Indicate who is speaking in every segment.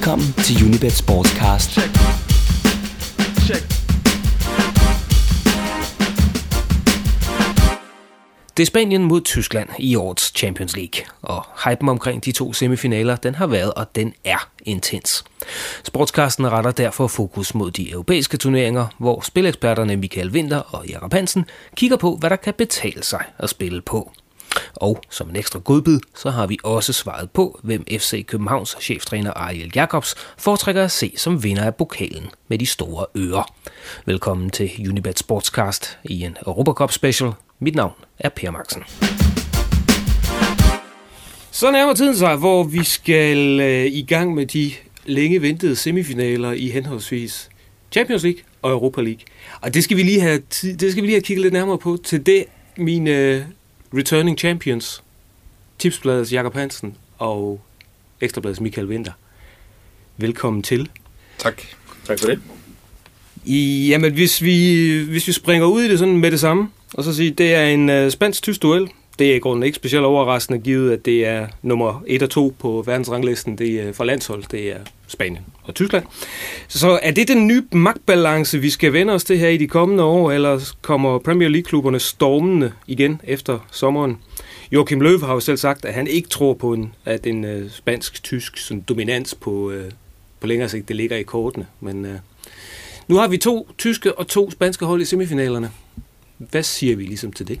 Speaker 1: Velkommen til Unibet Sportscast. Check. Check. Det er Spanien mod Tyskland i årets Champions League, og hypen omkring de to semifinaler, den har været og den er intens. Sportskasten retter derfor fokus mod de europæiske turneringer, hvor spileksperterne Michael Winter og Jakob Hansen kigger på, hvad der kan betale sig at spille på. Og som en ekstra godbid, så har vi også svaret på, hvem FC Københavns cheftræner Ariel Jacobs foretrækker at se som vinder af pokalen med de store ører. Velkommen til Unibet Sportscast i en Europacup special. Mit navn er Per Maxen. Så nærmer tiden sig, hvor vi skal øh, i gang med de længe ventede semifinaler i henholdsvis Champions League og Europa League. Og det skal vi lige have, det skal vi lige have kigget lidt nærmere på. Til det, mine returning champions, Tipsbladets Jakob Hansen og Ekstrabladets Michael Winter. Velkommen til.
Speaker 2: Tak.
Speaker 3: Tak for det.
Speaker 2: I, jamen, hvis vi, hvis vi springer ud i det sådan med det samme, og så sige, det er en uh, spansk-tysk duel. Det er i grunden ikke specielt overraskende, givet at det er nummer 1 og 2 på verdensranglisten. Det er for landshold, det er Spanien og Tyskland. Så er det den nye magtbalance, vi skal vende os til her i de kommende år, eller kommer Premier League-klubberne stormende igen efter sommeren? Joachim Löw har jo selv sagt, at han ikke tror på, en, at en uh, spansk-tysk sådan, dominans på, uh, på længere sigt, det ligger i kortene. Men uh, nu har vi to tyske og to spanske hold i semifinalerne. Hvad siger vi ligesom til det?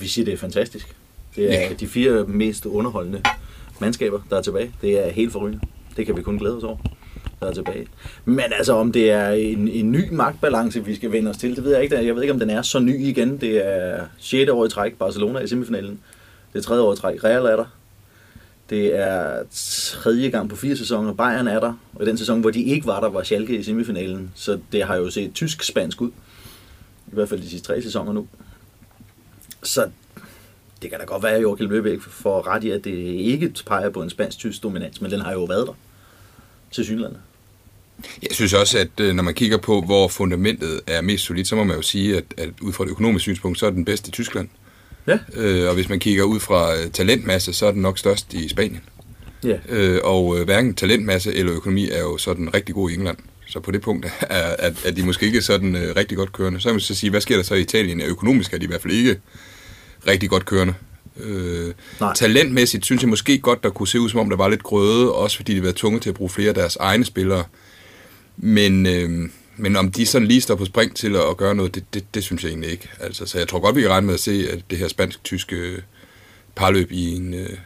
Speaker 3: Vi siger, det er fantastisk. Det er ja. de fire mest underholdende mandskaber, der er tilbage. Det er helt forrygende. Det kan vi kun glæde os over, der er tilbage. Men altså, om det er en, en ny magtbalance, vi skal vende os til, det ved jeg ikke. Jeg ved ikke, om den er så ny igen. Det er 6. år i træk, Barcelona i semifinalen. Det er tredje år i træk, Real er der. Det er tredje gang på fire sæsoner, Bayern er der. Og i den sæson, hvor de ikke var der, var Schalke i semifinalen. Så det har jo set tysk-spansk ud. I hvert fald de sidste tre sæsoner nu. Så det kan da godt være, at Joachim Løbæk får ret i, at det ikke peger på en spansk-tysk dominans, men den har jo været der til synlandet.
Speaker 2: Jeg synes også, at øh, når man kigger på, hvor fundamentet er mest solidt, så må man jo sige, at, at ud fra et økonomisk synspunkt, så er den bedste i Tyskland. Ja. Øh, og hvis man kigger ud fra øh, talentmasse, så er den nok størst i Spanien. Ja. Øh, og øh, hverken talentmasse eller økonomi er jo sådan rigtig god i England. Så på det punkt er, er, er de måske ikke sådan øh, rigtig godt kørende. Så vil man så sige, hvad sker der så i Italien? Økonomisk er de i hvert fald ikke rigtig godt kørende. Øh, talentmæssigt synes jeg måske godt, der kunne se ud som om, der var lidt grøde, også fordi de var tvunget til at bruge flere af deres egne spillere. Men, øh, men om de sådan lige står på spring til at, at gøre noget, det, det, det synes jeg egentlig ikke. Altså, så jeg tror godt, vi kan regne med at se at det her spansk-tyske parløb i en, øh,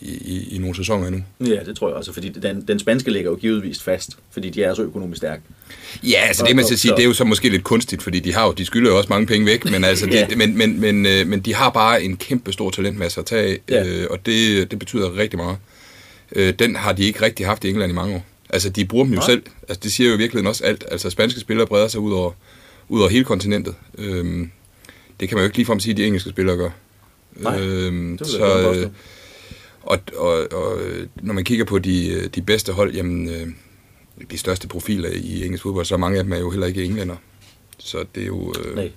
Speaker 2: i, i, i nogle sæsoner endnu.
Speaker 3: Ja, det tror jeg også, fordi den, den spanske ligger jo givetvis fast, fordi de er så økonomisk stærke.
Speaker 2: Ja, altså det man skal sige, det er jo så måske lidt kunstigt, fordi de har jo, de skylder jo også mange penge væk, men, altså, ja. det, men, men, men, øh, men de har bare en kæmpe stor talentmasse at tage ja. øh, og det, det betyder rigtig meget. Øh, den har de ikke rigtig haft i England i mange år. Altså, de bruger dem jo ja. selv. Altså, det siger jo i virkeligheden også alt. Altså, spanske spillere breder sig ud over, ud over hele kontinentet. Øhm, det kan man jo ikke ligefrem sige, at de engelske spillere gør.
Speaker 3: Nej, øhm, det så, øh,
Speaker 2: og, og, og når man kigger på de, de bedste hold, jamen, øh, de største profiler i engelsk fodbold, så mange af dem er jo heller ikke englænder. Så det er jo... Øh, Nej.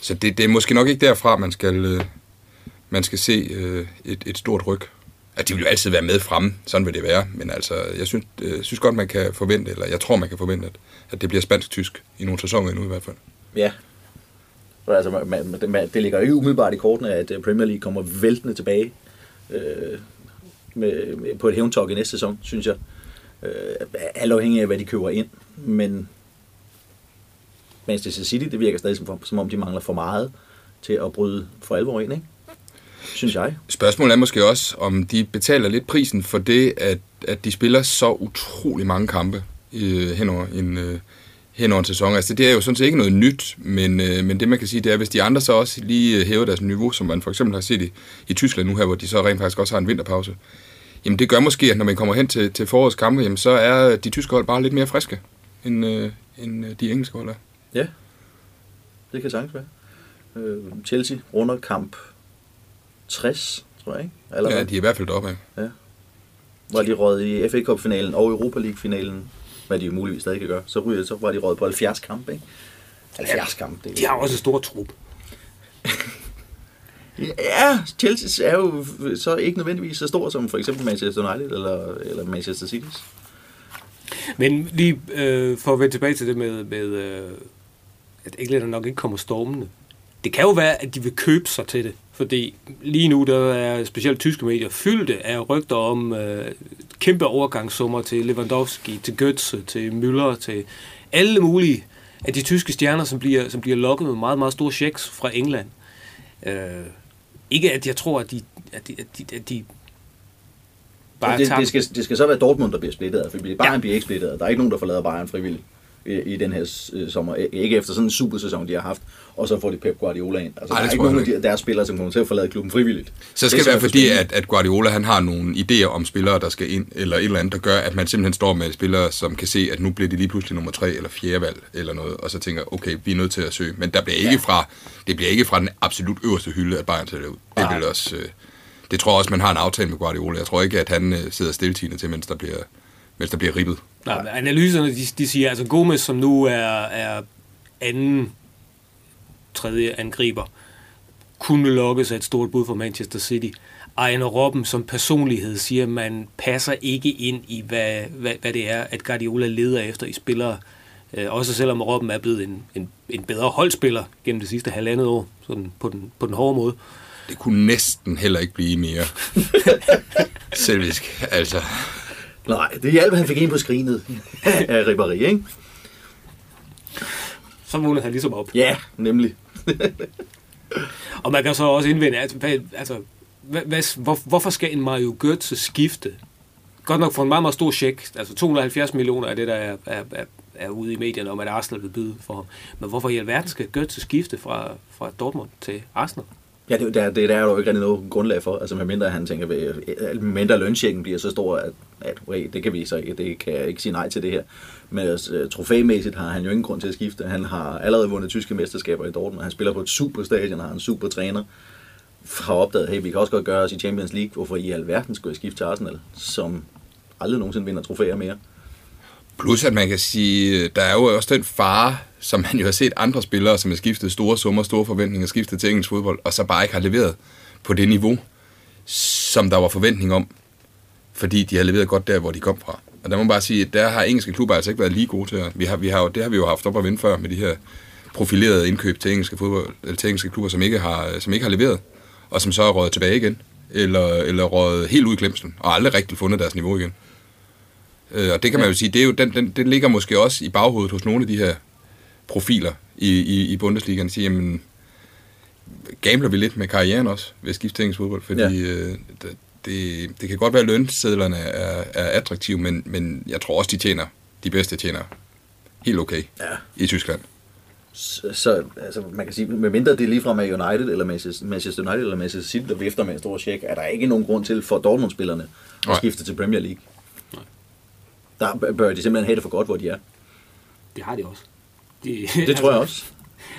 Speaker 2: Så det, det er måske nok ikke derfra, man skal, øh, man skal se øh, et, et stort ryg. At de vil jo altid være med fremme, sådan vil det være. Men altså, jeg synes, øh, synes godt, man kan forvente, eller jeg tror, man kan forvente, at, at det bliver spansk-tysk i nogle sæsoner endnu i hvert fald.
Speaker 3: Ja. Så altså, man, man, det ligger ikke umiddelbart i kortene, at øh, Premier League kommer væltende tilbage øh, med, med, på et hævntog i næste sæson, synes jeg. Øh, alt afhængig af, hvad de køber ind. Men Manchester City, det virker stadig som, som om, de mangler for meget til at bryde for alvor ind, ikke? synes jeg.
Speaker 2: Spørgsmålet er måske også, om de betaler lidt prisen for det, at, at de spiller så utrolig mange kampe øh, hen over en, øh, hen over en sæson. Altså, det er jo sådan set ikke noget nyt, men, øh, men det man kan sige, det er, hvis de andre så også lige hæver deres niveau, som man for eksempel har set i, i Tyskland nu her, hvor de så rent faktisk også har en vinterpause, jamen det gør måske, at når man kommer hen til, til forårets kampe, jamen så er de tyske hold bare lidt mere friske, end, øh, end øh, de engelske hold er.
Speaker 3: Ja, det kan sagtens være. Øh, Chelsea runder kamp 60, tror jeg, ikke?
Speaker 2: Eller ja, de er i hvert fald deroppe. Ja.
Speaker 3: Var de råd i FA Cup-finalen og Europa League-finalen, hvad de jo muligvis stadig kan gøre, så, ryger, så var de råd på 70 kampe, ikke? 70 kampe.
Speaker 2: Det de har også en stor trup.
Speaker 3: Ja, Chelsea er jo så ikke nødvendigvis så stor som for eksempel Manchester United eller, eller Manchester City.
Speaker 4: Men lige øh, for at vende tilbage til det med, med øh, at England nok ikke kommer stormende. Det kan jo være, at de vil købe sig til det. Fordi lige nu, der er specielt tyske medier fyldte af rygter om øh, kæmpe overgangssummer til Lewandowski, til Götze, til Müller, til alle mulige af de tyske stjerner, som bliver, som bliver lokket med meget, meget store checks fra England. Øh, ikke at jeg tror, at de, at de, at de, at de
Speaker 3: bare det, det, skal, det skal så være Dortmund, der bliver splittet, for Bayern ja. bliver ikke splittet. Der er ikke nogen, der forlader Bayern frivilligt i, den her øh, sommer. Ikke efter sådan en super sæson, de har haft, og så får de Pep Guardiola ind. Altså, Ej, der er ikke nogen af de, deres spillere, som kommer til at forlade klubben frivilligt.
Speaker 2: Så skal det, det være fordi, at, at Guardiola han har nogle idéer om spillere, der skal ind, eller et eller andet, der gør, at man simpelthen står med spillere, som kan se, at nu bliver de lige pludselig nummer tre eller fjerde valg, eller noget, og så tænker, okay, vi er nødt til at søge. Men der bliver ikke ja. fra, det bliver ikke fra den absolut øverste hylde, at Bayern tager det ud. Det vil også... Øh, det tror jeg også, man har en aftale med Guardiola. Jeg tror ikke, at han øh, sidder stiltigende til, mens der bliver, mens der bliver ribbet.
Speaker 4: Nej, analyserne de, de siger, altså Gomes, som nu er, er anden, tredje angriber, kunne lokkes af et stort bud for Manchester City. Ejner Robben som personlighed siger, at man passer ikke ind i, hvad, hvad, hvad det er, at Guardiola leder efter i spillere. Øh, også selvom Robben er blevet en, en, en bedre holdspiller gennem det sidste halvandet år, sådan på den, på den hårde måde.
Speaker 2: Det kunne næsten heller ikke blive mere selvisk, altså.
Speaker 3: Nej, det hjalp, han fik ind på skrinet af Ribéry, ikke?
Speaker 4: Så vågnede han ligesom op.
Speaker 3: Ja, nemlig.
Speaker 4: og man kan så også indvende, altså, hvad, altså hvad, hvad, hvor, hvorfor skal en Mario Götze skifte? Godt nok for en meget, meget stor check. Altså 270 millioner er det, der er, er, er, er ude i medierne om, at Arsenal vil byde for ham. Men hvorfor i alverden skal Götze skifte fra, fra Dortmund til Arsenal?
Speaker 3: Ja, det, det, det, der er der jo ikke rigtig noget grundlag for. Altså, medmindre han tænker, at mindre lønsjekken bliver så stor, at, at hey, det kan vi så ikke, det kan jeg ikke sige nej til det her. Men altså, trofæmæssigt har han jo ingen grund til at skifte. Han har allerede vundet tyske mesterskaber i Dortmund. Han spiller på et super stadion, har en super træner. Har opdaget, hey, vi kan også godt gøre os i Champions League. Hvorfor i alverden skulle jeg skifte til Arsenal, som aldrig nogensinde vinder trofæer mere?
Speaker 2: Plus at man kan sige, der er jo også den fare, som man jo har set andre spillere, som har skiftet store summer, store forventninger, skiftet til engelsk fodbold, og så bare ikke har leveret på det niveau, som der var forventning om, fordi de har leveret godt der, hvor de kom fra. Og der må man bare sige, at der har engelske klubber altså ikke været lige gode til. Vi har, vi har jo, det har vi jo haft op at vinde før med de her profilerede indkøb til engelske, fodbold, eller til engelske klubber, som ikke, har, som ikke har leveret, og som så er røget tilbage igen, eller, eller røget helt ud i glemselen, og aldrig rigtig fundet deres niveau igen. Øh, og det kan man jo sige, det, er jo, den, den, det ligger måske også i baghovedet hos nogle af de her profiler i, i, i Bundesligaen. Siger, jamen, gambler vi lidt med karrieren også ved at skifte engelsk fodbold, fordi ja. øh, det, det kan godt være, at lønsedlerne er, er attraktive, men, men jeg tror også, de tjener, de bedste tjener helt okay ja. i Tyskland.
Speaker 3: Så, så altså, man kan sige, medmindre det er lige fra med United, eller Manchester United, eller Manchester City, der vifter med en stor check, er der ikke nogen grund til for Dortmund-spillerne at Nej. skifte til Premier League. Nej. Der bør de simpelthen have det for godt, hvor de er.
Speaker 4: Det har de også.
Speaker 3: De, det tror jeg også.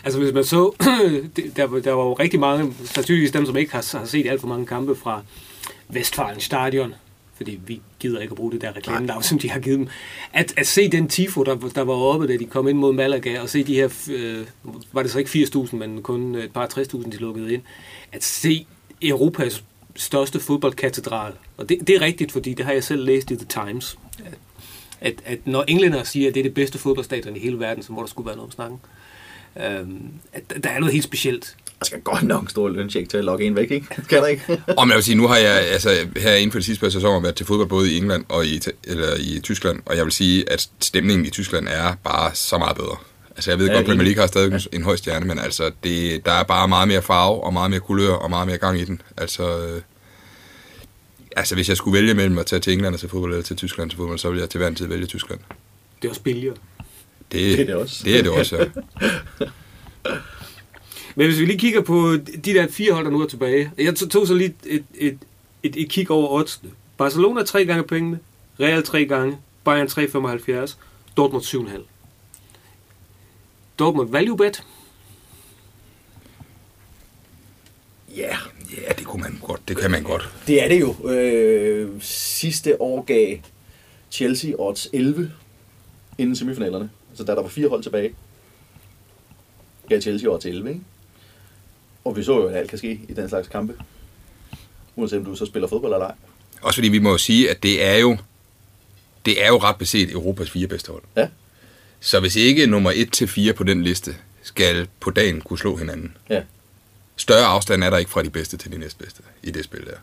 Speaker 4: Altså hvis man så, der, der var jo rigtig mange, sandsynligvis dem, som ikke har, har set alt for mange kampe fra Vestfalen Stadion, fordi vi gider ikke at bruge det der reklamenavn, som de har givet dem. At, at se den tifo, der, der var oppe, da de kom ind mod Malaga, og se de her, øh, var det så ikke 80.000, men kun et par 60.000, de lukkede ind. At se Europas største fodboldkatedral, og det, det er rigtigt, fordi det har jeg selv læst i The Times, at at, at når englænder siger, at det er det bedste fodboldstadion i hele verden, så må der skulle være noget om snakken. Øhm, at der er noget helt specielt.
Speaker 3: Der skal godt nok en stor løncheck til at logge en væk, ikke? Skal der ikke?
Speaker 2: og jeg vil sige, nu har jeg altså, her inden for de sidste par sæsoner været til fodbold både i England og i, eller i Tyskland, og jeg vil sige, at stemningen i Tyskland er bare så meget bedre. Altså jeg ved ja, godt, at Premier League har stadig ja. en høj stjerne, men altså det, der er bare meget mere farve og meget mere kulør og meget mere gang i den. Altså øh, Altså, hvis jeg skulle vælge mellem at tage til England og til fodbold, eller til Tyskland til fodbold, så ville jeg til hver en tid vælge Tyskland.
Speaker 4: Det er også billigere.
Speaker 2: Det, det er det også. Det er det også, ja.
Speaker 4: Men hvis vi lige kigger på de der fire hold, der nu er tilbage. Jeg tog så lige et, et, et, et kig over oddsene. Barcelona tre gange pengene, Real tre gange, Bayern 3,75, Dortmund 7,5. Dortmund value bet.
Speaker 3: Ja, yeah.
Speaker 2: Ja, det kunne man godt. Det kan man godt.
Speaker 3: Det er det jo. Øh, sidste år gav Chelsea odds 11 inden semifinalerne. Altså da der var fire hold tilbage, gav Chelsea odds 11, ikke? Og vi så jo, at alt kan ske i den slags kampe. Uanset om du så spiller fodbold eller ej.
Speaker 2: Også fordi vi må jo sige, at det er jo, det er jo ret beset Europas fire bedste hold.
Speaker 3: Ja.
Speaker 2: Så hvis ikke nummer 1 til 4 på den liste skal på dagen kunne slå hinanden,
Speaker 3: Ja.
Speaker 2: større afstand er der ikke fra de bedste til de næstbedste i det spil der.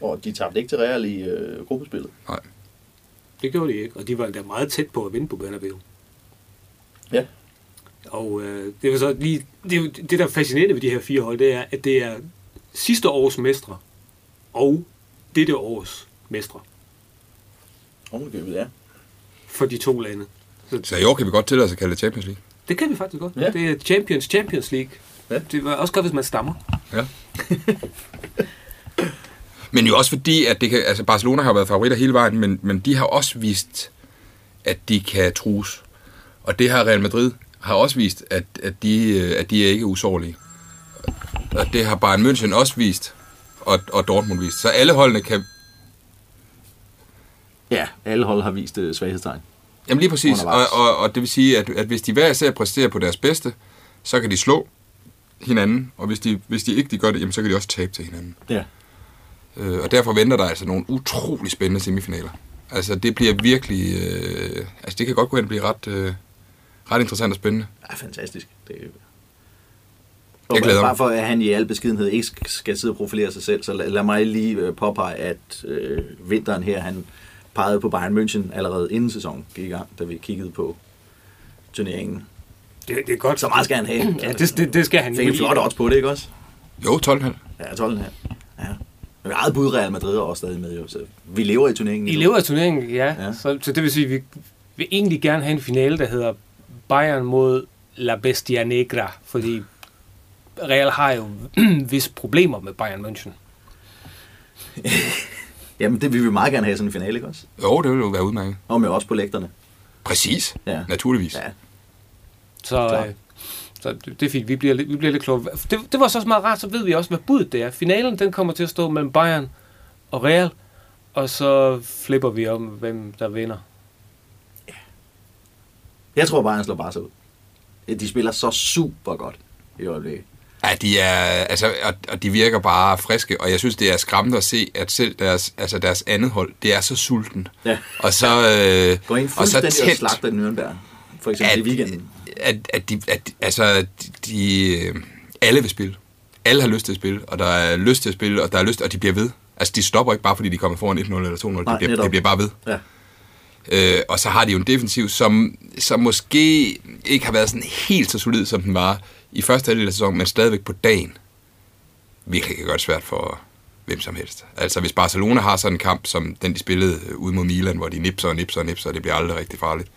Speaker 3: Og de tabte ikke til Real i øh, gruppespillet.
Speaker 2: Nej.
Speaker 4: Det gjorde de ikke, og de var endda meget tæt på at vinde på Bernabeu.
Speaker 3: Ja.
Speaker 4: Og øh, det var så lige, det, det, der er fascinerende ved de her fire hold, det er, at det er sidste års mestre og dette års mestre
Speaker 3: Ovenikøbet, ja.
Speaker 4: for de to lande.
Speaker 2: Så i år kan vi godt tillade os at kalde det Champions League.
Speaker 4: Det kan vi faktisk godt.
Speaker 3: Ja.
Speaker 4: Det er Champions Champions League.
Speaker 3: Ja.
Speaker 4: Det var også godt, hvis man stammer.
Speaker 2: Ja. men jo også fordi, at det kan, altså Barcelona har været favoritter hele vejen, men, men de har også vist, at de kan trues. Og det har Real Madrid har også vist, at, at, de, øh, at de er ikke usårlige. Og det har Bayern München også vist, og, og Dortmund vist. Så alle holdene kan...
Speaker 3: Ja, alle hold har vist øh, svaghedstegn.
Speaker 2: Jamen lige præcis. Og, og, og det vil sige, at, at hvis de hver især præsterer på deres bedste, så kan de slå hinanden. Og hvis de, hvis de ikke de gør det, jamen, så kan de også tabe til hinanden.
Speaker 3: Ja.
Speaker 2: Øh, og derfor venter der altså nogle utrolig spændende semifinaler. Altså, det bliver virkelig... Øh, altså, det kan godt gå hen og blive ret, øh, ret interessant og spændende.
Speaker 3: Ja, fantastisk. Det er...
Speaker 2: Jeg glæder mig.
Speaker 3: Bare for at han i al beskedenhed ikke sk- skal sidde og profilere sig selv, så lad, lad mig lige øh, påpege, at øh, vinteren her, han pegede på Bayern München allerede inden sæsonen gik i gang, da vi kiggede på turneringen.
Speaker 4: Det, det er godt.
Speaker 3: Så meget skal han have.
Speaker 4: Ja, det, det, det skal han
Speaker 3: Fik en flot odds på det, ikke også?
Speaker 2: Jo, 12,5.
Speaker 3: Ja, 12 her. Ja. Men eget bud Real Madrid er også stadig med, jo. Så vi lever i turneringen.
Speaker 4: I lever af turneringen, ja.
Speaker 3: Ja.
Speaker 4: ja. Så, så det vil sige, at vi vil egentlig gerne have en finale, der hedder Bayern mod La Bestia Negra, fordi Real har jo vis problemer med Bayern München.
Speaker 3: Jamen, det vil vi meget gerne have sådan en finale, ikke også?
Speaker 2: Jo, det vil jo være udmærket.
Speaker 3: Og med os på lægterne.
Speaker 2: Præcis.
Speaker 3: Ja.
Speaker 2: Naturligvis.
Speaker 3: Ja.
Speaker 4: Så, øh, så det er fint, vi bliver, lidt- vi bliver lidt klogere. Det, det var så også meget rart, så ved vi også, hvad budet det er. Finalen, den kommer til at stå mellem Bayern og Real, og så flipper vi om, hvem der vinder.
Speaker 3: Jeg tror bare, han slår Barca ud. Ja, De spiller så super godt i øjeblikket.
Speaker 2: Ja, de er, altså, og, og de virker bare friske, og jeg synes, det er skræmmende at se, at selv deres, altså deres andet hold, det er så sulten.
Speaker 3: Ja.
Speaker 2: Og så, øh,
Speaker 3: Går ind
Speaker 2: og så
Speaker 3: fuldstændig og, slagter Nürnberg, for eksempel i weekenden.
Speaker 2: at, at, de, at altså, de, øh, alle vil spille. Alle har lyst til at spille, og der er lyst til at spille, og der er lyst, og de bliver ved. Altså, de stopper ikke bare, fordi de kommer foran 1-0 eller 2-0.
Speaker 3: Nej,
Speaker 2: De bliver, de bliver bare ved.
Speaker 3: Ja.
Speaker 2: Øh, og så har de jo en defensiv, som, som måske ikke har været sådan helt så solid, som den var i første halvdel af sæsonen, men stadigvæk på dagen virkelig kan gøre det svært for hvem som helst. Altså hvis Barcelona har sådan en kamp, som den de spillede øh, ud mod Milan, hvor de nipser og nipser og nipser, og det bliver aldrig rigtig farligt.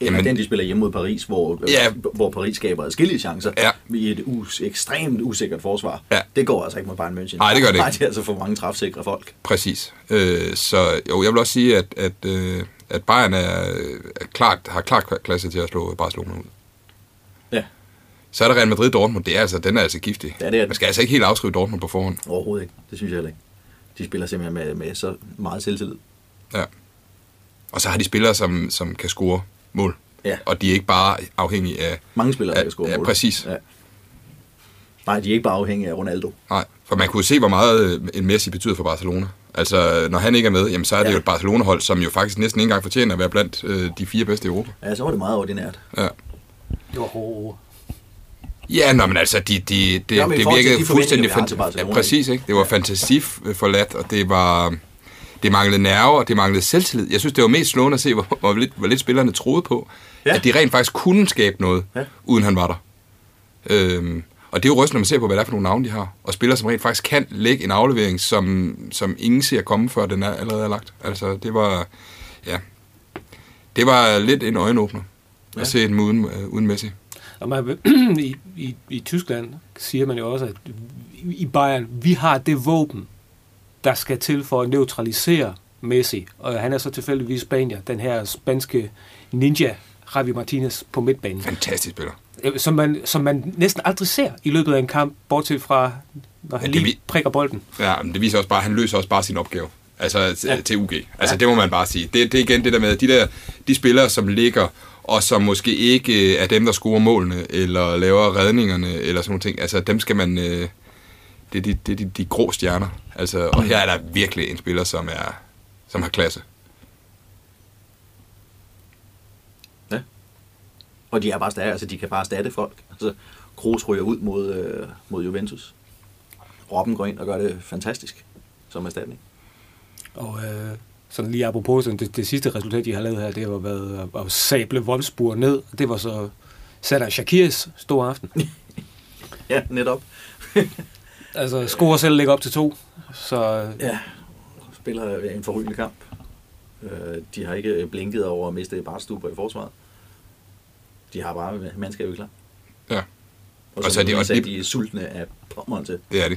Speaker 3: Eller
Speaker 2: Jamen-
Speaker 3: den, de spiller hjemme mod Paris, hvor,
Speaker 2: Ja.
Speaker 3: hvor Paris skaber adskillige chancer
Speaker 2: Ja.
Speaker 3: i et us- ekstremt usikkert forsvar.
Speaker 2: Ja.
Speaker 3: Det går altså ikke mod Bayern München.
Speaker 2: Nej, det gør det ikke.
Speaker 3: Nej, de er altså for mange træfsikre folk.
Speaker 2: Præcis. Øh, så jo, jeg vil også sige, at, at, øh, at Bayern er, er klart, har klart klasse til at slå Barcelona ud.
Speaker 3: Ja,
Speaker 2: Så er der Real Madrid Dortmund, det er altså, den er altså giftig.
Speaker 3: Ja, det er den.
Speaker 2: Man skal altså ikke helt afskrive Dortmund på forhånd.
Speaker 3: overhovedet ikke. Det synes jeg heller ikke. De spiller simpelthen med, med så meget selvtillid.
Speaker 2: Ja. Og så har de spillere, som, som kan score mål.
Speaker 3: Ja.
Speaker 2: Og de er ikke bare afhængige af...
Speaker 3: Mange spillere, der
Speaker 2: Ja,
Speaker 3: kan score
Speaker 2: ja,
Speaker 3: mål.
Speaker 2: præcis.
Speaker 3: Ja. Nej, de er ikke bare afhængige af Ronaldo.
Speaker 2: Nej, for man kunne se, hvor meget øh, en Messi betyder for Barcelona. Altså, når han ikke er med, jamen, så er det
Speaker 3: Ja.
Speaker 2: jo et Barcelona-hold, som jo faktisk næsten ikke engang fortjener at være blandt øh, de fire bedste i Europa.
Speaker 3: Ja, så var det meget ordinært.
Speaker 2: Ja.
Speaker 4: Det var hårde ord.
Speaker 2: Ja, nå, men altså, de, de, det,
Speaker 3: Ja, men i
Speaker 2: det virkede
Speaker 3: de
Speaker 2: fuldstændig...
Speaker 3: forventninger, vi har til
Speaker 2: Fan-
Speaker 3: Barcelona,
Speaker 2: ja, præcis, ikke? Det var fantasiforladt, og det var... Det manglede nerve, og det manglede selvtillid. Jeg synes, det var mest slående at se, hvor, hvor, lidt, hvor lidt spillerne troede på,
Speaker 3: Ja.
Speaker 2: at de rent faktisk kunne skabe noget,
Speaker 3: Ja.
Speaker 2: uden han var der. Øhm, og det er jo rystende, når man ser på, hvad det er for nogle navne, de har. Og spillere, som rent faktisk kan lægge en aflevering, som, som ingen ser komme, før den er, allerede er lagt. Altså, det var... Ja. Det var lidt en øjenåbner
Speaker 3: Ja.
Speaker 2: at se dem uden, øh, uden Messi.
Speaker 4: Og man, i, i, I Tyskland siger man jo også, at i Bayern, vi har det våben, der skal til for at neutralisere Messi. Og han er så tilfældigvis Spanier, den her spanske ninja, Javi Martinez på midtbanen.
Speaker 2: Fantastisk spiller.
Speaker 4: Øh, Som man, som man næsten aldrig ser i løbet af en kamp, bortset fra, når han
Speaker 2: Ja,
Speaker 4: lige
Speaker 2: vi-
Speaker 4: prikker bolden.
Speaker 2: Ja, men det viser også bare, han løser også bare sin opgave. Altså til,
Speaker 4: Ja.
Speaker 2: ja. til UG. Altså ja. det må man bare sige. Det, det er igen det der med, de der de spillere, som ligger og som måske ikke er dem, der scorer målene, eller laver redningerne, eller sådan nogle ting. Altså, dem skal man... Øh, det er de, det er de, de grå stjerner. Altså, og her er der virkelig en spiller, som, er, som har klasse.
Speaker 3: Ja. Og de er bare stærke, altså de kan bare erstatte folk. Altså, Kroos ryger ud mod, øh, mod Juventus. Robben går ind og gør det fantastisk som erstatning.
Speaker 4: Og øh, sådan lige apropos sådan det, det sidste resultat, de har lavet her, det har været at, at sable Wolfsburg ned. Det var så Sadar Shakirs store aften.
Speaker 3: ja, netop.
Speaker 4: Altså, scorer selv ligger op til to. Så...
Speaker 3: Ja, spiller en forrygende kamp. Øh, de har ikke blinket over at miste barstuber i forsvaret. De har bare mandskabet klar.
Speaker 2: Ja.
Speaker 3: Og så, og så er de, også de er sultne af pommeren til.
Speaker 2: Det er de.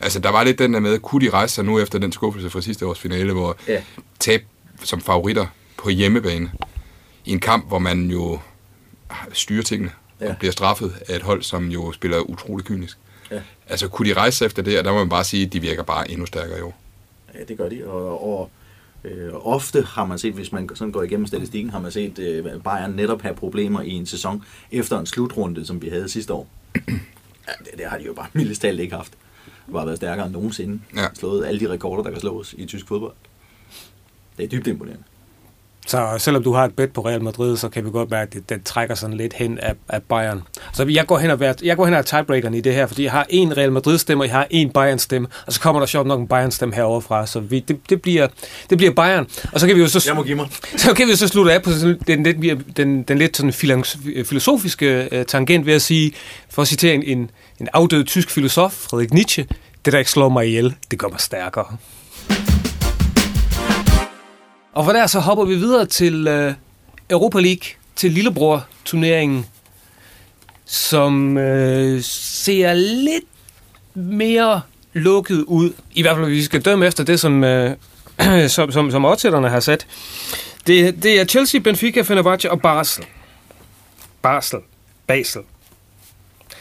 Speaker 2: Altså, der var lidt den der med, kunne de rejse sig nu efter den skuffelse fra sidste års finale, hvor ja. tab som favoritter på hjemmebane i en kamp, hvor man jo styrer tingene ja. og bliver straffet af et hold, som jo spiller utrolig kynisk. Ja. Altså, kunne de rejse sig efter det, og der må man bare sige, at de virker bare endnu stærkere i år.
Speaker 3: Ja, det gør de, og, og øh, ofte har man set, hvis man sådan går igennem statistikken, har man set øh, Bayern netop have problemer i en sæson efter en slutrunde, som vi havde sidste år. Ja, det, det har de jo bare mildest ikke haft har været stærkere end nogensinde. Ja. Slået alle de rekorder, der kan slås i tysk fodbold. Det er dybt imponerende.
Speaker 4: Så selvom du har et bet på Real Madrid, så kan vi godt mærke, at det, trækker sådan lidt hen af, af Bayern. Så jeg går hen og, være, jeg går hen og tiebreakeren i det her, fordi jeg har en Real Madrid-stemme, og jeg har en Bayern-stemme, og så kommer der sjovt nok en Bayern-stemme herovre fra, så vi, det, det, bliver, det bliver Bayern. Og så kan vi jo så,
Speaker 3: jeg må give mig.
Speaker 4: så, kan vi jo så slutte af på den, den, den, den lidt sådan filosofiske uh, tangent ved at sige, for at citere en, en, en afdød tysk filosof, Friedrich Nietzsche, det, der ikke slår mig ihjel, det gør mig stærkere. Og for der så hopper vi videre til øh, Europa League, til Lillebror-turneringen, som øh, ser lidt mere lukket ud. I hvert fald, hvis vi skal dømme efter det, som, øh, som, som, som oddsætterne har sat. Det, det er Chelsea, Benfica, Fenerbahce og Basel. Basel. Basel.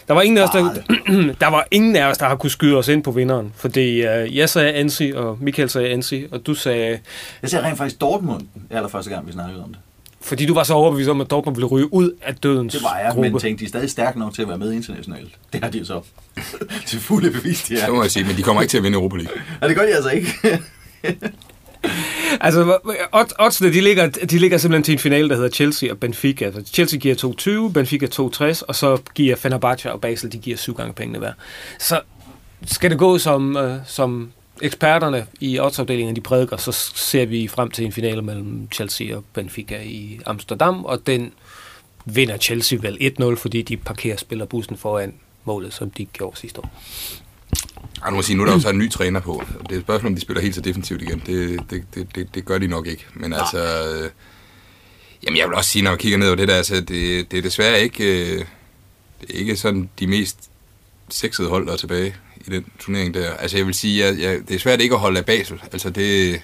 Speaker 4: Der var ingen af os, der, der, var ingen af os, der har kunne skyde os ind på vinderen. Fordi uh, jeg sagde Ansi, og Michael sagde Ansi, og du sagde...
Speaker 3: Jeg sagde rent faktisk Dortmund, allerførste gang, vi snakkede om det.
Speaker 4: Fordi du var så overbevist om, at Dortmund ville ryge ud af dødens
Speaker 3: Det var jeg, gruppe. men tænkte, de er stadig stærke nok til at være med internationalt. Det har de jo så til fulde bevist, de
Speaker 2: er. Det må jeg sige, men de kommer ikke til at vinde Europa League.
Speaker 3: Ja, det gør de altså ikke.
Speaker 4: altså, oddsene, de ligger, de ligger simpelthen til en finale, der hedder Chelsea og Benfica. Altså, Chelsea giver 2,20, Benfica 2,60, og så giver Fenerbahce og Basel, de giver syv gange pengene hver. Så skal det gå som, øh, som eksperterne i oddsafdelingen, de prædiker, så ser vi frem til en finale mellem Chelsea og Benfica i Amsterdam, og den vinder Chelsea vel 1-0, fordi de parkerer spillerbussen foran målet, som de gjorde sidste år.
Speaker 2: Jeg må sige, nu er der jo så en ny træner på. Det er et spørgsmål, om de spiller helt så defensivt igen. Det, det, det, det, det gør de nok ikke. Men altså... Øh, jamen, jeg vil også sige, når man kigger ned over det der, altså, det, det er desværre ikke... Øh, det er ikke sådan de mest sexede hold, der er tilbage i den turnering der. Altså, jeg vil sige, jeg, jeg, det er svært ikke at holde af Basel. Altså, det...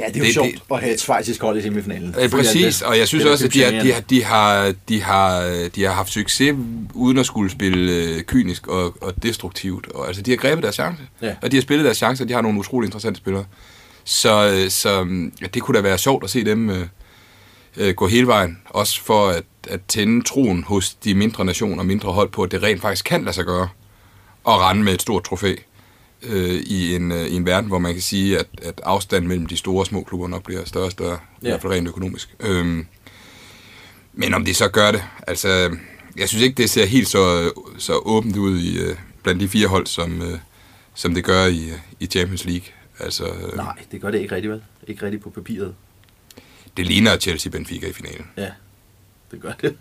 Speaker 3: Ja, det er jo det, sjovt det, at have et svejsisk hold i semifinalen.
Speaker 2: Ja, præcis, og jeg synes også, at de, har, de, har, de, har, de, har, de har haft succes uden at skulle spille øh, kynisk og, og destruktivt. Og, altså, de har grebet deres chance, ja. og de har spillet deres chance, og de har nogle utrolig interessante spillere. Så, øh, så ja, det kunne da være sjovt at se dem øh, øh, gå hele vejen, også for at, at tænde troen hos de mindre nationer og mindre hold på, at det rent faktisk kan lade sig gøre at rende med et stort trofæ øh, i, en, øh, i en verden, hvor man kan sige, at, at afstanden mellem de store og små klubber nok bliver større og større, ja. i hvert fald rent økonomisk. Øhm, men om det så gør det, altså, jeg synes ikke, det ser helt så, så åbent ud i, øh, blandt de fire hold, som, øh, som det gør i, i Champions League. Altså, øh,
Speaker 3: Nej, det gør det ikke rigtigt, vel? Ikke rigtigt på papiret.
Speaker 2: Det ligner Chelsea-Benfica i finalen.
Speaker 3: Ja, det gør det.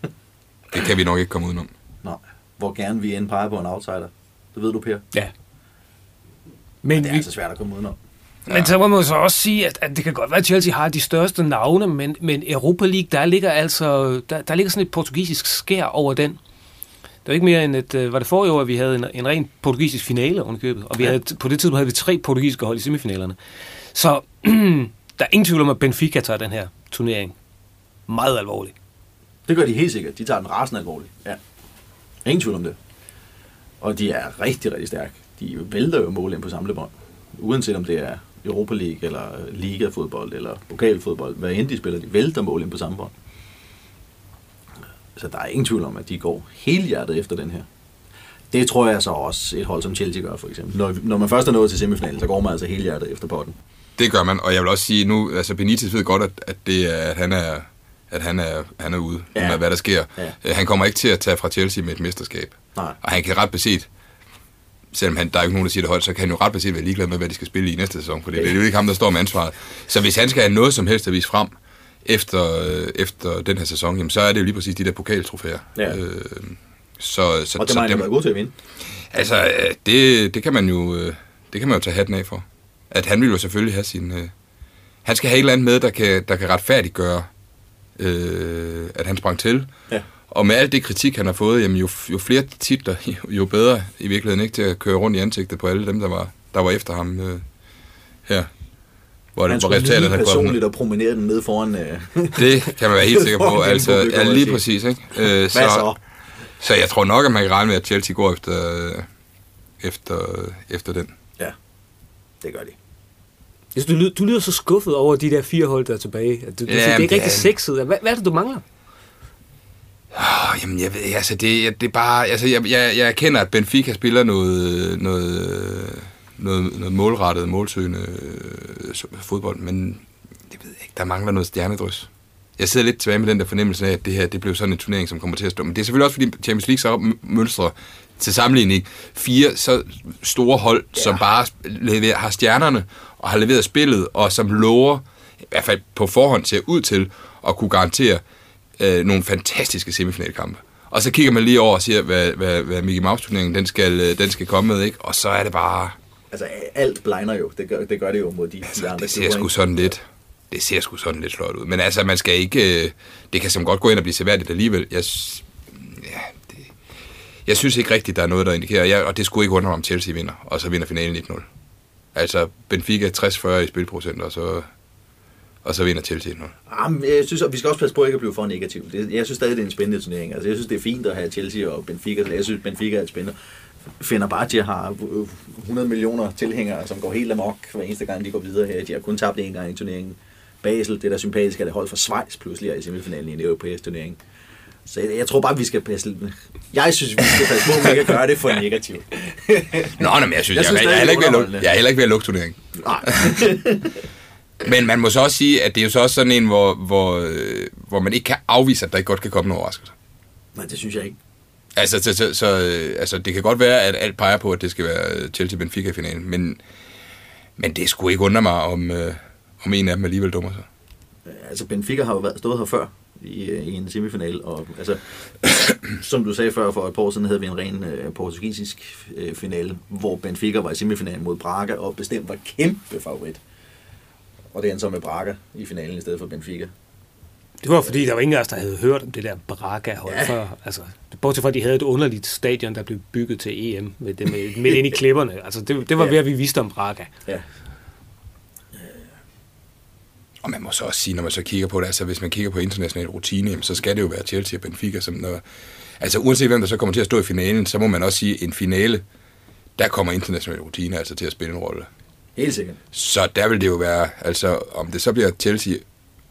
Speaker 2: det kan vi nok ikke komme udenom.
Speaker 3: Nej, hvor gerne vi end peger på en outsider. Det ved du, Per.
Speaker 4: Ja,
Speaker 3: men det er altså svært at komme udenom.
Speaker 4: Ja. Men så må man så også sige, at, at det kan godt være, at Chelsea har de største navne, men, men Europa League, der ligger altså der, der ligger sådan et portugisisk skær over den. Det var ikke mere end et, øh, var det forrige år, at vi havde en, en ren portugisisk finale købet, og vi havde, på det tidspunkt havde vi tre portugisiske hold i semifinalerne. Så der er ingen tvivl om, at Benfica tager den her turnering meget alvorligt.
Speaker 3: Det gør de helt sikkert. De tager den rasende alvorligt. Ja. Ingen tvivl om det. Og de er rigtig, rigtig stærke de vælter jo mål ind på samlebånd. Uanset om det er Europa League, eller Liga-fodbold, eller pokalfodbold. Hvad end de spiller, de vælter mål ind på samme bånd. Så der er ingen tvivl om, at de går hele hjertet efter den her. Det tror jeg så også et hold som Chelsea gør, for eksempel. Når, når man først er nået til semifinalen, så går man altså hele hjertet efter potten.
Speaker 2: Det gør man, og jeg vil også sige nu, altså Benitez ved godt, at, at, det er, at han er at han er, han er ude ja. med, hvad der sker. Ja. Øh, han kommer ikke til at tage fra Chelsea med et mesterskab.
Speaker 3: Nej.
Speaker 2: Og han kan ret beset, selvom han, der er ikke nogen, der siger det højt, så kan han jo ret beset være ligeglad med, hvad de skal spille i næste sæson, for det er jo ikke ham, der står med ansvaret. Så hvis han skal have noget som helst at vise frem efter, øh, efter den her sæson, jamen, så er det jo lige præcis de der pokaltrofæer.
Speaker 3: Ja. Øh,
Speaker 2: så, så,
Speaker 3: og det han været god til at vinde.
Speaker 2: Altså, øh, det, det, kan man jo, det kan man jo tage hatten af for. At han vil jo selvfølgelig have sin... Øh, han skal have et eller andet med, der kan, der kan retfærdiggøre, øh, at han sprang til.
Speaker 3: Ja.
Speaker 2: Og med alt det kritik, han har fået, jamen jo, jo flere titler, jo, jo bedre i virkeligheden ikke til at køre rundt i ansigtet på alle dem, der var, der var efter ham øh, her.
Speaker 3: Hvor, han hvor resultatet har personligt og promenere den ned foran... Øh,
Speaker 2: det kan man være helt sikker på. altså, ja, lige præcis. Ikke?
Speaker 3: Øh, så, så?
Speaker 2: Så jeg tror nok, at man kan regne med, at Chelsea går efter, efter, efter den.
Speaker 3: Ja, det gør de.
Speaker 4: Jeg synes, du, lyder, du lyder så skuffet over de der fire hold, der er tilbage. Du, du ja, det er ikke rigtig sexet. Hvad, hvad er det, du mangler?
Speaker 2: Oh, jamen, jeg ved, altså, det, det er bare, altså, jeg, jeg, jeg erkender, at Benfica spiller noget, noget, noget, noget målrettet, målsøgende øh, fodbold, men jeg ved ikke, der mangler noget stjernedrys. Jeg sidder lidt tilbage med den der fornemmelse af, at det her det blev sådan en turnering, som kommer til at stå. Men det er selvfølgelig også, fordi Champions League så mønstre til sammenligning fire så store hold, ja. som bare leverer, har stjernerne og har leveret spillet, og som lover, i hvert fald på forhånd ser ud til, at kunne garantere øh, nogle fantastiske semifinalkampe. Og så kigger man lige over og siger, hvad, hvad, hvad Mickey Mouse-turneringen den skal, øh, den skal komme med, ikke? og så er det bare...
Speaker 3: Altså, alt blinder jo. Det gør det, gør det jo mod de, altså, de andre
Speaker 2: Det ser sgu sådan lidt... Det ser sgu sådan lidt flot ud. Men altså, man skal ikke... Øh, det kan som godt gå ind og blive seværdigt alligevel. Jeg, ja, det, jeg synes ikke rigtigt, der er noget, der indikerer. Jeg, og det skulle ikke undre om Chelsea vinder, og så vinder finalen 1-0. Altså, Benfica 60-40 i spilprocent, og så og så vinder Chelsea nu.
Speaker 3: Jamen, jeg synes, og vi skal også passe på ikke at blive for negativ. Jeg synes stadig, det er en spændende turnering. Altså, jeg synes, det er fint at have Chelsea og Benfica. Jeg synes, Benfica er et spændende. Fenerbahce har 100 millioner tilhængere, som går helt amok hver eneste gang, de går videre her. De har kun tabt en gang i turneringen. Basel, det der sympatisk, er det hold for Schweiz pludselig er i semifinalen i en europæisk turnering. Så jeg, jeg tror bare, vi skal passe Jeg synes, vi skal passe på, at vi ikke gøre det for negativt.
Speaker 2: Nå, nej, men jeg synes, jeg, jeg, jeg, jeg, er heller ikke ved at lukke, jeg er heller ikke ved at lukke turneringen.
Speaker 3: Nej.
Speaker 2: Men man må så også sige, at det er jo så også sådan en, hvor, hvor, øh, hvor man ikke kan afvise, at der ikke godt kan komme en overraskelse.
Speaker 3: Nej, det synes jeg ikke.
Speaker 2: Altså, så, så, så, altså, det kan godt være, at alt peger på, at det skal være Chelsea-Benfica i finalen, men, men det skulle ikke undre mig, om, øh, om en af dem alligevel dummer sig.
Speaker 3: Altså, Benfica har jo været, stået her før i, øh, i en semifinal, og altså, som du sagde før, for et par år siden havde vi en ren øh, portugisisk øh, finale, hvor Benfica var i semifinalen mod Braga, og bestemt var kæmpe favorit. Og det endte så med Braga i finalen i stedet for Benfica.
Speaker 4: Det var fordi, der var ingen af os, der havde hørt om det der Braga-hold ja. før. Altså, bortset fra, at de havde et underligt stadion, der blev bygget til EM med det med, midt ind i klipperne. Altså, det, det var ja. ved, at vi vidste om Braga.
Speaker 3: Ja.
Speaker 2: Og man må så også sige, når man så kigger på det, altså hvis man kigger på international rutine, så skal det jo være Chelsea og Benfica. Som når, altså uanset hvem der så kommer til at stå i finalen, så må man også sige, at en finale, der kommer international rutine altså til at spille en rolle.
Speaker 3: Helt sikkert.
Speaker 2: Så der vil det jo være, altså om det så bliver Chelsea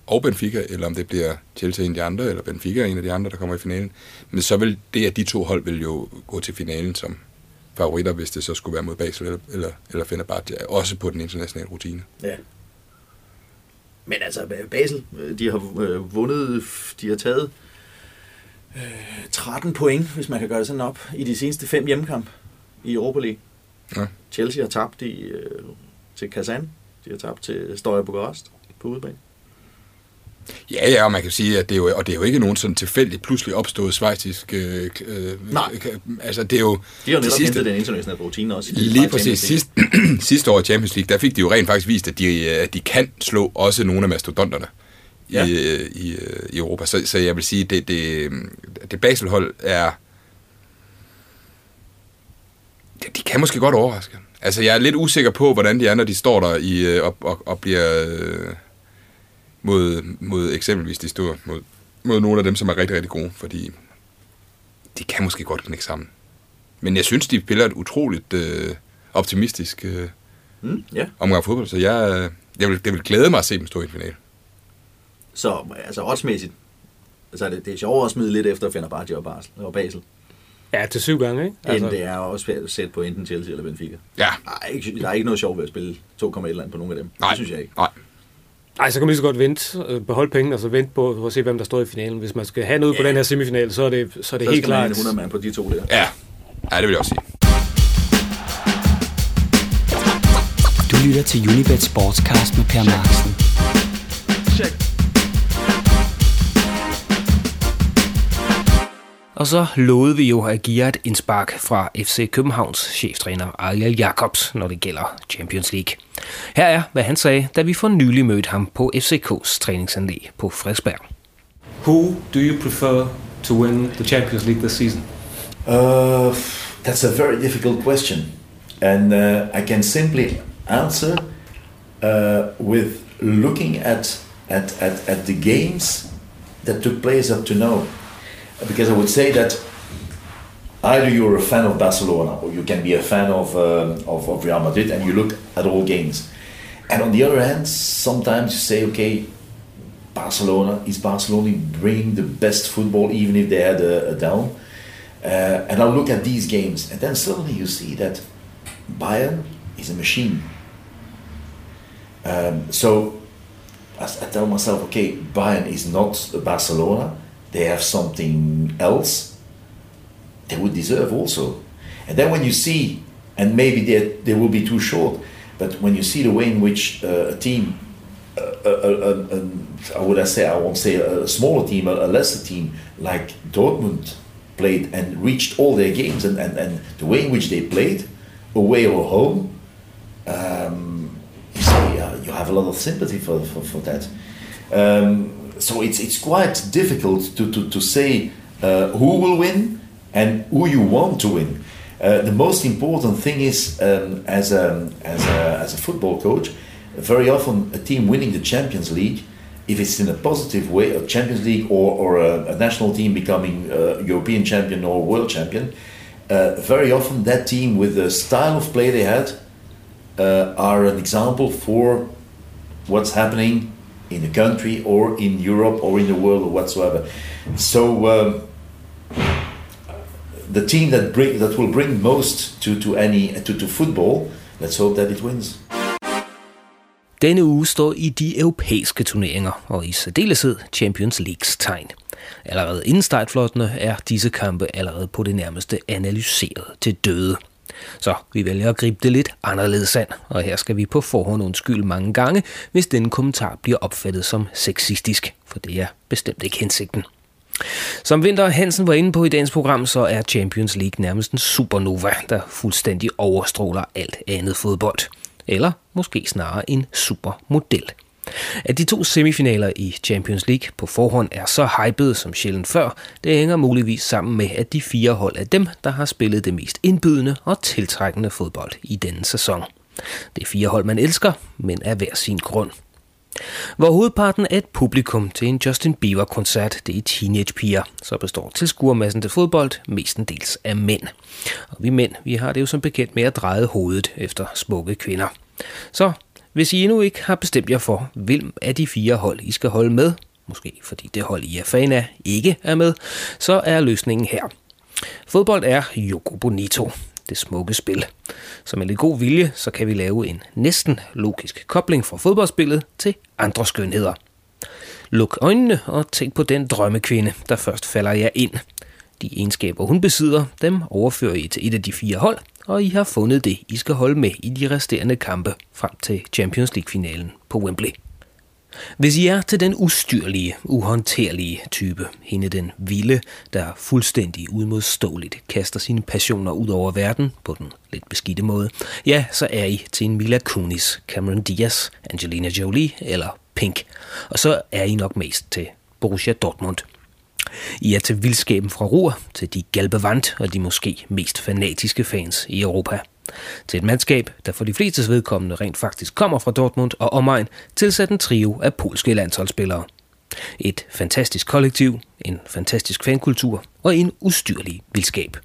Speaker 2: og Benfica, eller om det bliver Chelsea en af de andre, eller Benfica en af de andre, der kommer i finalen. Men så vil det, at de to hold vil jo gå til finalen som favoritter, hvis det så skulle være mod Basel eller, eller, eller Fenerbahce, også på den internationale rutine.
Speaker 3: Ja. Men altså, Basel, de har øh, vundet, de har taget 13 point, hvis man kan gøre det sådan op, i de seneste fem hjemmekamp i Europa League.
Speaker 2: Ja.
Speaker 3: Chelsea har tabt i øh, til Kazan. De har tabt til Stoja Bukarest på udebane.
Speaker 2: Ja, ja, og man kan sige, at det er jo, og det er jo ikke nogen sådan tilfældigt pludselig opstået svejtisk... Øh,
Speaker 3: øh, Nej.
Speaker 2: Altså, det er jo...
Speaker 3: De har jo netop sidste, hentet den internationale rutine også.
Speaker 2: Lige præcis. Sidste, sidste år i Champions League, der fik de jo rent faktisk vist, at de, at de kan slå også nogle af mastodonterne ja. i, i, i Europa. Så, så jeg vil sige, det, det, det Baselhold er... De kan måske godt overraske. Altså, jeg er lidt usikker på, hvordan de andre, de står der i, øh, og, og, og bliver øh, mod, mod eksempelvis de store, mod, mod nogle af dem, som er rigtig, rigtig gode, fordi de kan måske godt knække sammen. Men jeg synes, de spiller et utroligt øh, optimistisk øh,
Speaker 3: mm, yeah.
Speaker 2: omgang fodbold, så jeg, jeg vil, det vil glæde mig at se dem stå i en finale.
Speaker 3: Så altså oddsmæssigt, Altså, det, det er sjovere at smide lidt efter Fenerbahce og Basel. Og Basel.
Speaker 4: Ja, til syv gange, ikke?
Speaker 3: Altså. End det er også sæt på enten Chelsea eller Benfica.
Speaker 2: Ja.
Speaker 3: Ikke, der er ikke noget sjovt ved at spille 2,1 eller på nogle af dem.
Speaker 2: Nej.
Speaker 3: Det synes jeg ikke.
Speaker 2: Nej.
Speaker 4: Nej, så kan man lige så godt vente, øh, beholde pengene, og så vente på, at se, hvem der står i finalen. Hvis man skal have noget på den her semifinal, så er det, så er det
Speaker 3: Så
Speaker 4: helt
Speaker 3: skal man have
Speaker 4: klart.
Speaker 3: 100 mand på de to der.
Speaker 2: Ja. ja, det vil jeg også sige.
Speaker 5: Du lytter til Unibet Sportscast med Per Marksen.
Speaker 1: Og så lovede vi jo at give et indspark fra FC Københavns cheftræner Ariel Jacobs, når det gælder Champions League. Her er, hvad han sagde, da vi for nylig mødte ham på FCK's træningsanlæg på Frederiksberg. Who do you prefer to win the Champions League this season?
Speaker 6: Uh, that's a very difficult question, and uh, I can simply answer uh, with looking at, at at at the games that took place up to now, because I would say that either you're a fan of Barcelona or you can be a fan of um, of, of Real Madrid, and you look at all games, and on the other hand, sometimes you say, okay. Barcelona is Barcelona bringing the best football, even if they had a, a down. Uh, and I look at these games, and then suddenly you see that Bayern is a machine. Um, so I, I tell myself, okay, Bayern is not Barcelona. They have something else. They would deserve also. And then when you see, and maybe they, they will be too short, but when you see the way in which uh, a team, uh, uh, uh, uh, how would I say, I won't say a smaller team, a, a lesser team like Dortmund played and reached all their games and, and, and the way in which they played, away or home, um, you see, uh, you have a lot of sympathy for, for, for that. Um, so it's, it's quite difficult to, to, to say uh, who will win and who you want to win. Uh, the most important thing is, um, as, a, as, a, as a football coach, very often a team winning the Champions League if it's in a positive way, a Champions League or, or a, a national team becoming a European champion or world champion, uh, very often that team with the style of play they had uh, are an example for what's happening in the country or in Europe or in the world or whatsoever. So um, the team that bring that will bring most to, to any to, to football, let's hope that it wins.
Speaker 1: Denne uge står i de europæiske turneringer, og i særdeleshed Champions Leagues tegn. Allerede inden startflottene er disse kampe allerede på det nærmeste analyseret til døde. Så vi vælger at gribe det lidt anderledes an, og her skal vi på forhånd undskylde mange gange, hvis denne kommentar bliver opfattet som sexistisk, for det er bestemt ikke hensigten. Som Vinter Hansen var inde på i dagens program, så er Champions League nærmest en supernova, der fuldstændig overstråler alt andet fodbold eller måske snarere en supermodel. At de to semifinaler i Champions League på forhånd er så hypede som sjældent før, det hænger muligvis sammen med, at de fire hold er dem, der har spillet det mest indbydende og tiltrækkende fodbold i denne sæson. Det er fire hold, man elsker, men af hver sin grund. Hvor hovedparten er et publikum til en Justin Bieber-koncert, det er teenagepiger, så består tilskuermassen til fodbold mestendels af mænd. Og vi mænd, vi har det jo som bekendt med at dreje hovedet efter smukke kvinder. Så hvis I endnu ikke har bestemt jer for, hvem af de fire hold I skal holde med, måske fordi det hold I er fan af ikke er med, så er løsningen her. Fodbold er Yoko Bonito, det smukke spil. Så med lidt god vilje, så kan vi lave en næsten logisk kobling fra fodboldspillet til andre skønheder. Luk øjnene og tænk på den drømmekvinde, der først falder jer ind. De egenskaber, hun besidder, dem overfører I til et af de fire hold, og I har fundet det, I skal holde med i de resterende kampe frem til Champions League-finalen på Wembley. Hvis I er til den ustyrlige, uhåndterlige type, hende den vilde, der fuldstændig udmodståeligt kaster sine passioner ud over verden på den lidt beskidte måde, ja, så er I til en Mila Kunis, Cameron Diaz, Angelina Jolie eller Pink. Og så er I nok mest til Borussia Dortmund. I er til vildskaben fra Ruhr, til de galbevant og de måske mest fanatiske fans i Europa. Til et mandskab, der for de fleste vedkommende rent faktisk kommer fra Dortmund og omegn, tilsat en trio af polske landsholdsspillere. Et fantastisk kollektiv, en fantastisk fankultur og en ustyrlig vildskab.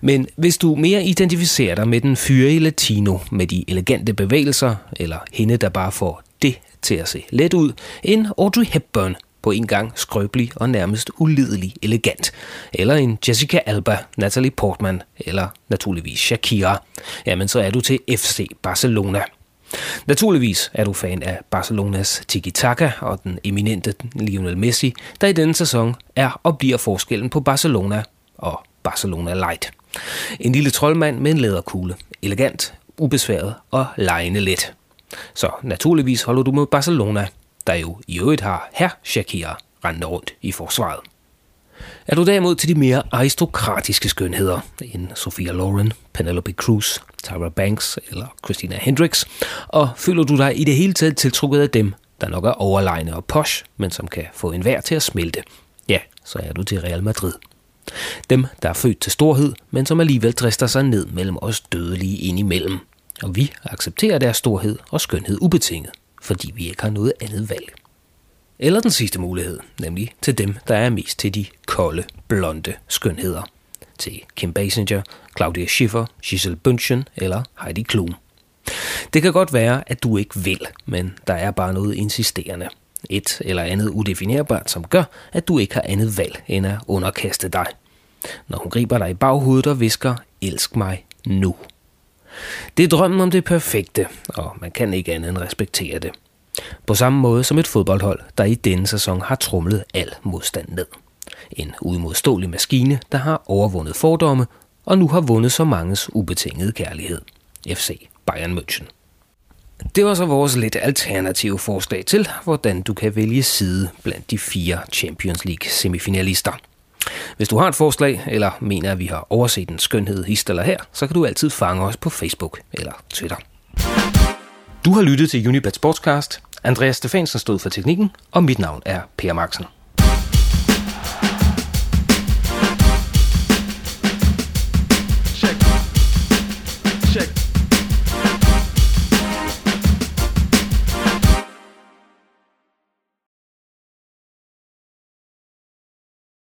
Speaker 1: Men hvis du mere identificerer dig med den fyrige latino med de elegante bevægelser, eller hende, der bare får det til at se let ud, end Audrey Hepburn, på en gang skrøbelig og nærmest ulidelig elegant. Eller en Jessica Alba, Natalie Portman eller naturligvis Shakira. Jamen så er du til FC Barcelona. Naturligvis er du fan af Barcelonas tiki-taka og den eminente Lionel Messi, der i denne sæson er og bliver forskellen på Barcelona og Barcelona Light. En lille troldmand med en læderkugle. Elegant, ubesværet og lejende let. Så naturligvis holder du med Barcelona, der jo i øvrigt har her Shakira rendende rundt i forsvaret. Er du derimod til de mere aristokratiske skønheder, end Sophia Loren, Penelope Cruz, Tyra Banks eller Christina Hendricks, og føler du dig i det hele taget tiltrukket af dem, der nok er overlegne og posh, men som kan få en vær til at smelte, ja, så er du til Real Madrid. Dem, der er født til storhed, men som alligevel drister sig ned mellem os dødelige indimellem. Og vi accepterer deres storhed og skønhed ubetinget, fordi vi ikke har noget andet valg. Eller den sidste mulighed, nemlig til dem, der er mest til de kolde, blonde skønheder. Til Kim Basinger, Claudia Schiffer, Giselle Bündchen eller Heidi Klum. Det kan godt være, at du ikke vil, men der er bare noget insisterende. Et eller andet udefinerbart, som gør, at du ikke har andet valg end at underkaste dig. Når hun griber dig i baghovedet og visker, elsk mig nu. Det er drømmen om det perfekte, og man kan ikke andet end respektere det. På samme måde som et fodboldhold, der i denne sæson har trumlet al modstand ned. En uimodståelig maskine, der har overvundet fordomme og nu har vundet så manges ubetingede kærlighed. FC Bayern München. Det var så vores lidt alternative forslag til, hvordan du kan vælge side blandt de fire Champions League semifinalister. Hvis du har et forslag, eller mener, at vi har overset en skønhed hist eller her, så kan du altid fange os på Facebook eller Twitter. Du har lyttet til Unibet Sportscast. Andreas Stefansen stod for teknikken, og mit navn er Per Maxen.